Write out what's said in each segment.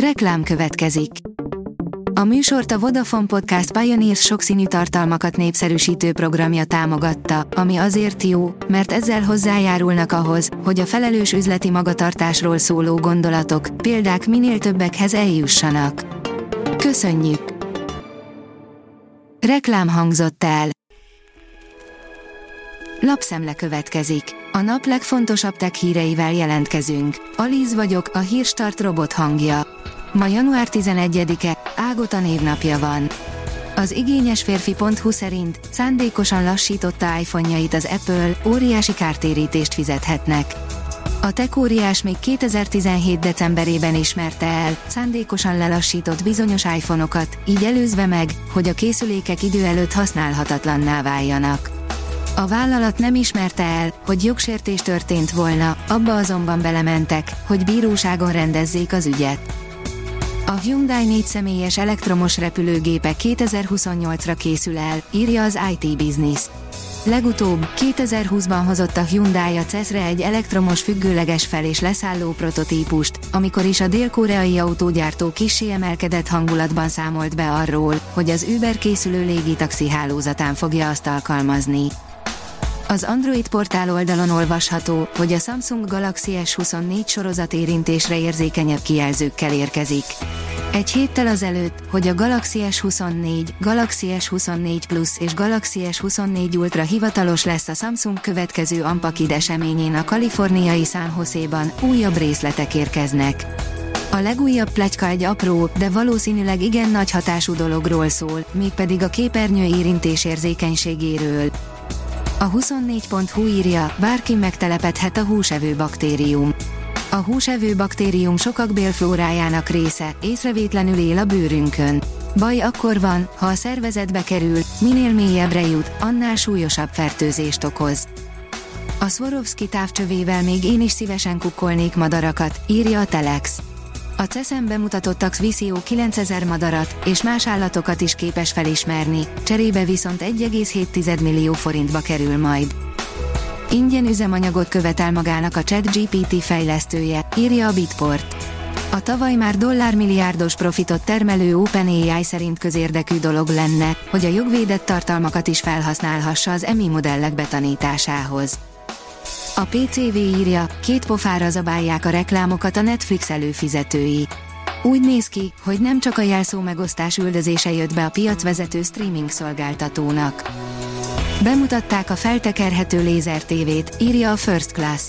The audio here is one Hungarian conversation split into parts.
Reklám következik. A műsort a Vodafone Podcast Pioneers sokszínű tartalmakat népszerűsítő programja támogatta, ami azért jó, mert ezzel hozzájárulnak ahhoz, hogy a felelős üzleti magatartásról szóló gondolatok, példák minél többekhez eljussanak. Köszönjük! Reklám hangzott el. Lapszemle következik. A nap legfontosabb tech híreivel jelentkezünk. Alíz vagyok, a hírstart robot hangja. Ma január 11-e, Ágota névnapja van. Az igényes férfi.hu szerint szándékosan lassította iPhone-jait az Apple, óriási kártérítést fizethetnek. A tech óriás még 2017. decemberében ismerte el, szándékosan lelassított bizonyos iPhone-okat, így előzve meg, hogy a készülékek idő előtt használhatatlanná váljanak. A vállalat nem ismerte el, hogy jogsértés történt volna, abba azonban belementek, hogy bíróságon rendezzék az ügyet. A Hyundai négy személyes elektromos repülőgépe 2028-ra készül el, írja az IT Business. Legutóbb, 2020-ban hozott a Hyundai a CES-re egy elektromos függőleges fel- és leszálló prototípust, amikor is a dél-koreai autógyártó kissé emelkedett hangulatban számolt be arról, hogy az Uber készülő légitaxi hálózatán fogja azt alkalmazni. Az Android portál oldalon olvasható, hogy a Samsung Galaxy S24 sorozat érintésre érzékenyebb kijelzőkkel érkezik. Egy héttel azelőtt, hogy a Galaxy S24, Galaxy S24 Plus és Galaxy S24 Ultra hivatalos lesz a Samsung következő Ampakid eseményén a kaliforniai San Jose-ban, újabb részletek érkeznek. A legújabb pletyka egy apró, de valószínűleg igen nagy hatású dologról szól, mégpedig a képernyő érintés érzékenységéről. A 24.hu írja, bárki megtelepedhet a húsevő baktérium. A húsevő baktérium sokak bélflórájának része, észrevétlenül él a bőrünkön. Baj akkor van, ha a szervezetbe kerül, minél mélyebbre jut, annál súlyosabb fertőzést okoz. A Swarovski távcsövével még én is szívesen kukkolnék madarakat, írja a Telex. A CESZEN bemutatottak Visio 9000 madarat, és más állatokat is képes felismerni, cserébe viszont 1,7 millió forintba kerül majd. Ingyen üzemanyagot követel magának a ChatGPT fejlesztője, írja a Bitport. A tavaly már dollármilliárdos profitot termelő OpenAI szerint közérdekű dolog lenne, hogy a jogvédett tartalmakat is felhasználhassa az EMI modellek betanításához. A PCV írja, két pofára zabálják a reklámokat a Netflix előfizetői. Úgy néz ki, hogy nem csak a jelszó megosztás üldözése jött be a piacvezető streaming szolgáltatónak. Bemutatták a feltekerhető lézer tévét, írja a First Class.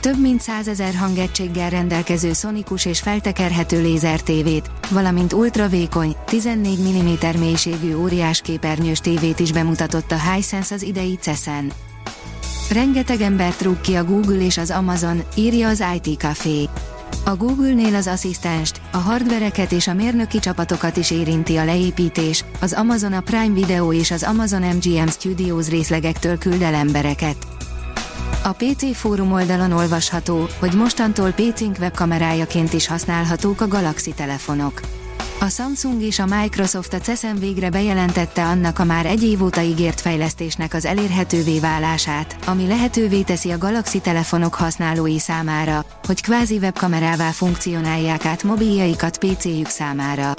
Több mint százezer hangegységgel rendelkező szonikus és feltekerhető lézer tévét, valamint ultravékony, 14 mm mélységű óriás képernyős tévét is bemutatott a Hisense az idei CESEN. Rengeteg embert rúg ki a Google és az Amazon, írja az IT Café. A Google-nél az asszisztenst, a hardvereket és a mérnöki csapatokat is érinti a leépítés, az Amazon a Prime Video és az Amazon MGM Studios részlegektől küld el embereket. A PC fórum oldalon olvasható, hogy mostantól PC-nk webkamerájaként is használhatók a Galaxy telefonok. A Samsung és a Microsoft a CESEN végre bejelentette annak a már egy év óta ígért fejlesztésnek az elérhetővé válását, ami lehetővé teszi a Galaxy telefonok használói számára, hogy kvázi webkamerává funkcionálják át mobiljaikat PC-jük számára.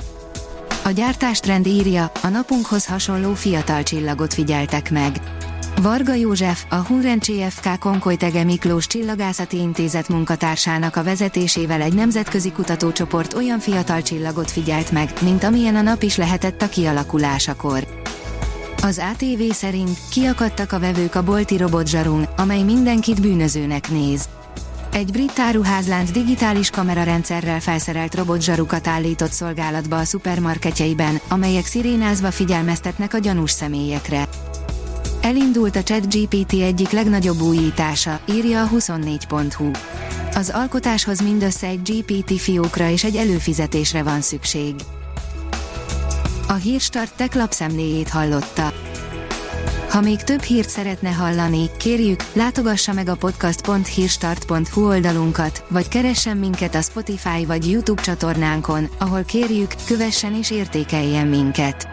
A gyártástrend írja, a napunkhoz hasonló fiatal csillagot figyeltek meg. Varga József, a Hunrencsi FK Konkolytege Miklós Csillagászati Intézet munkatársának a vezetésével egy nemzetközi kutatócsoport olyan fiatal csillagot figyelt meg, mint amilyen a nap is lehetett a kialakulásakor. Az ATV szerint kiakadtak a vevők a bolti robotzsarun, amely mindenkit bűnözőnek néz. Egy brit áruházlánc digitális kamerarendszerrel felszerelt robotzsarukat állított szolgálatba a szupermarketjeiben, amelyek szirénázva figyelmeztetnek a gyanús személyekre. Elindult a ChatGPT egyik legnagyobb újítása, írja a 24.hu. Az alkotáshoz mindössze egy GPT fiókra és egy előfizetésre van szükség. A Hírstart tech hallotta. Ha még több hírt szeretne hallani, kérjük, látogassa meg a podcast.hírstart.hu oldalunkat, vagy keressen minket a Spotify vagy YouTube csatornánkon, ahol kérjük, kövessen és értékeljen minket.